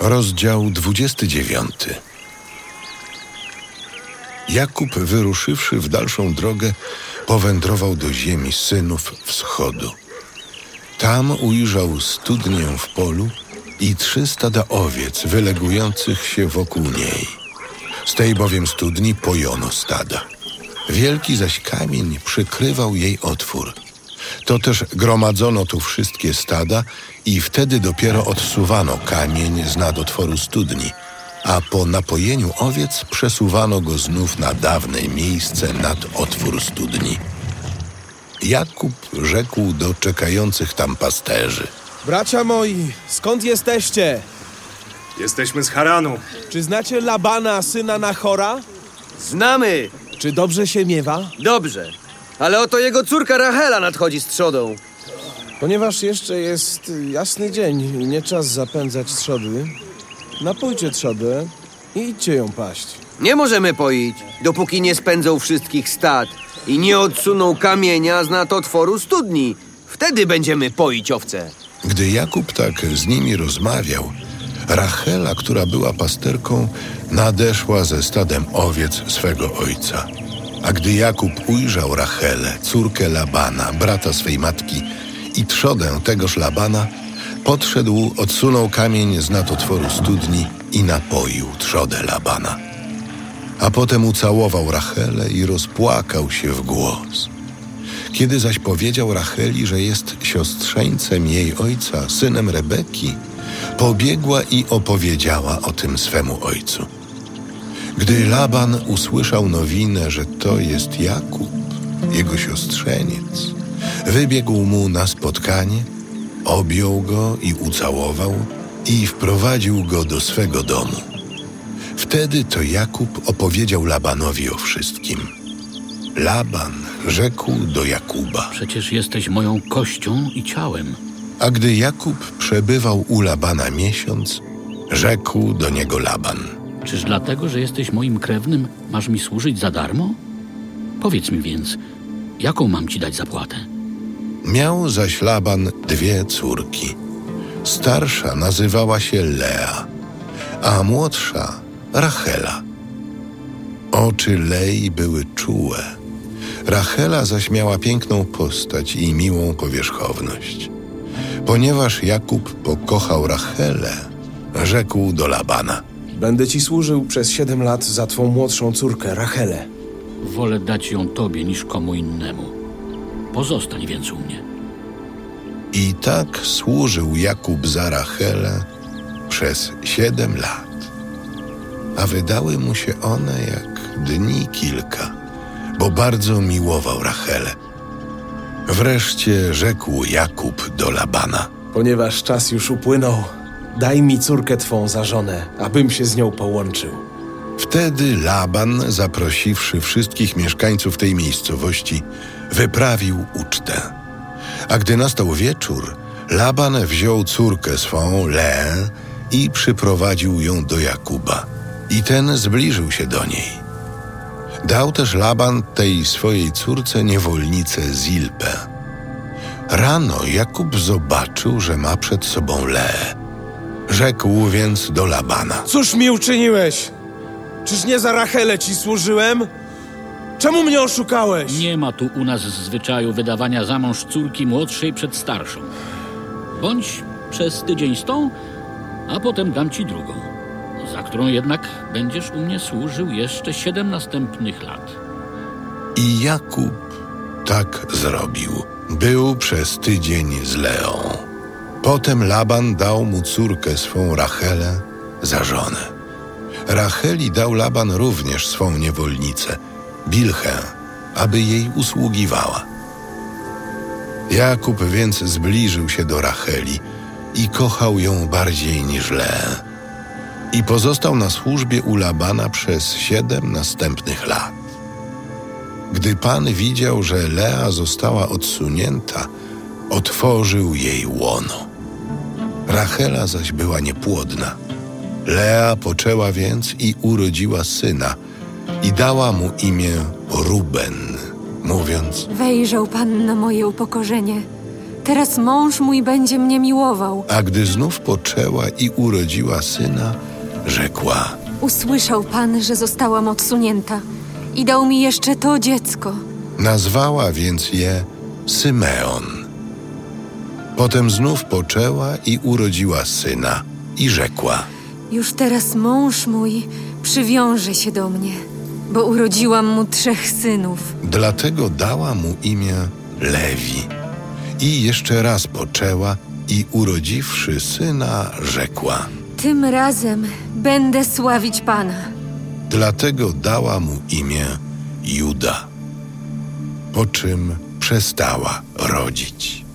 Rozdział 29. Jakub, wyruszywszy w dalszą drogę, powędrował do ziemi synów wschodu. Tam ujrzał studnię w polu i trzy stada owiec wylegujących się wokół niej. Z tej bowiem studni pojono stada. Wielki zaś kamień przykrywał jej otwór. To też gromadzono tu wszystkie stada i wtedy dopiero odsuwano kamień z nadotworu studni, a po napojeniu owiec przesuwano go znów na dawne miejsce nad otwór studni. Jakub rzekł do czekających tam pasterzy. Bracia moi, skąd jesteście? Jesteśmy z Haranu. Czy znacie Labana, syna Nachora? Znamy! Czy dobrze się miewa? Dobrze. Ale oto jego córka Rachela nadchodzi z trzodą. Ponieważ jeszcze jest jasny dzień i nie czas zapędzać trzody, napójcie trzodę i idźcie ją paść. Nie możemy poić, dopóki nie spędzą wszystkich stad i nie odsuną kamienia z natotworu studni. Wtedy będziemy poić owce. Gdy Jakub tak z nimi rozmawiał, Rachela, która była pasterką, nadeszła ze stadem owiec swego ojca. A gdy Jakub ujrzał Rachelę, córkę Labana, brata swej matki i trzodę tegoż Labana, podszedł, odsunął kamień z natotworu studni i napoił trzodę Labana. A potem ucałował Rachelę i rozpłakał się w głos. Kiedy zaś powiedział Racheli, że jest siostrzeńcem jej ojca, synem Rebeki, pobiegła i opowiedziała o tym swemu ojcu. Gdy Laban usłyszał nowinę, że to jest Jakub, jego siostrzeniec, wybiegł mu na spotkanie, objął go i ucałował i wprowadził go do swego domu. Wtedy to Jakub opowiedział Labanowi o wszystkim. Laban rzekł do Jakuba. Przecież jesteś moją kością i ciałem. A gdy Jakub przebywał u Labana miesiąc, rzekł do niego Laban. Czyż dlatego, że jesteś moim krewnym, masz mi służyć za darmo? Powiedz mi więc, jaką mam ci dać zapłatę? Miał zaś Laban dwie córki. Starsza nazywała się Lea, a młodsza Rachela. Oczy Lei były czułe. Rachela zaś miała piękną postać i miłą powierzchowność. Ponieważ Jakub pokochał Rachelę, rzekł do Labana. Będę ci służył przez siedem lat za twą młodszą córkę, Rachelę. Wolę dać ją tobie niż komu innemu. Pozostań więc u mnie. I tak służył Jakub za Rachelę przez siedem lat. A wydały mu się one jak dni kilka, bo bardzo miłował Rachelę. Wreszcie rzekł Jakub do Labana. Ponieważ czas już upłynął, daj mi córkę twą za żonę, abym się z nią połączył. Wtedy Laban, zaprosiwszy wszystkich mieszkańców tej miejscowości, wyprawił ucztę. A gdy nastał wieczór, Laban wziął córkę swą, Leę, i przyprowadził ją do Jakuba. I ten zbliżył się do niej. Dał też Laban tej swojej córce niewolnicę Zilpę. Rano Jakub zobaczył, że ma przed sobą Leę. Rzekł więc do Labana. Cóż mi uczyniłeś? Czyż nie za Rachelę ci służyłem? Czemu mnie oszukałeś? Nie ma tu u nas zwyczaju wydawania za mąż córki młodszej przed starszą. Bądź przez tydzień z tą, a potem dam ci drugą, za którą jednak będziesz u mnie służył jeszcze siedem następnych lat. I Jakub tak zrobił. Był przez tydzień z Leą. Potem Laban dał mu córkę swą Rachelę za żonę. Racheli dał Laban również swą niewolnicę, Bilchę, aby jej usługiwała. Jakub więc zbliżył się do Racheli i kochał ją bardziej niż Leę. I pozostał na służbie u Labana przez siedem następnych lat. Gdy Pan widział, że Lea została odsunięta, otworzył jej łono. Rachela zaś była niepłodna. Lea poczęła więc i urodziła syna i dała mu imię Ruben, mówiąc: Wejrzał Pan na moje upokorzenie, Teraz mąż mój będzie mnie miłował. A gdy znów poczęła i urodziła syna, rzekła: Usłyszał Pan, że zostałam odsunięta i dał mi jeszcze to dziecko. Nazwała więc je Symeon. Potem znów poczęła i urodziła syna i rzekła: Już teraz mąż mój przywiąże się do mnie, bo urodziłam mu trzech synów. Dlatego dała mu imię Lewi. I jeszcze raz poczęła i urodziwszy syna, rzekła: Tym razem będę sławić Pana. Dlatego dała mu imię Juda. Po czym przestała rodzić.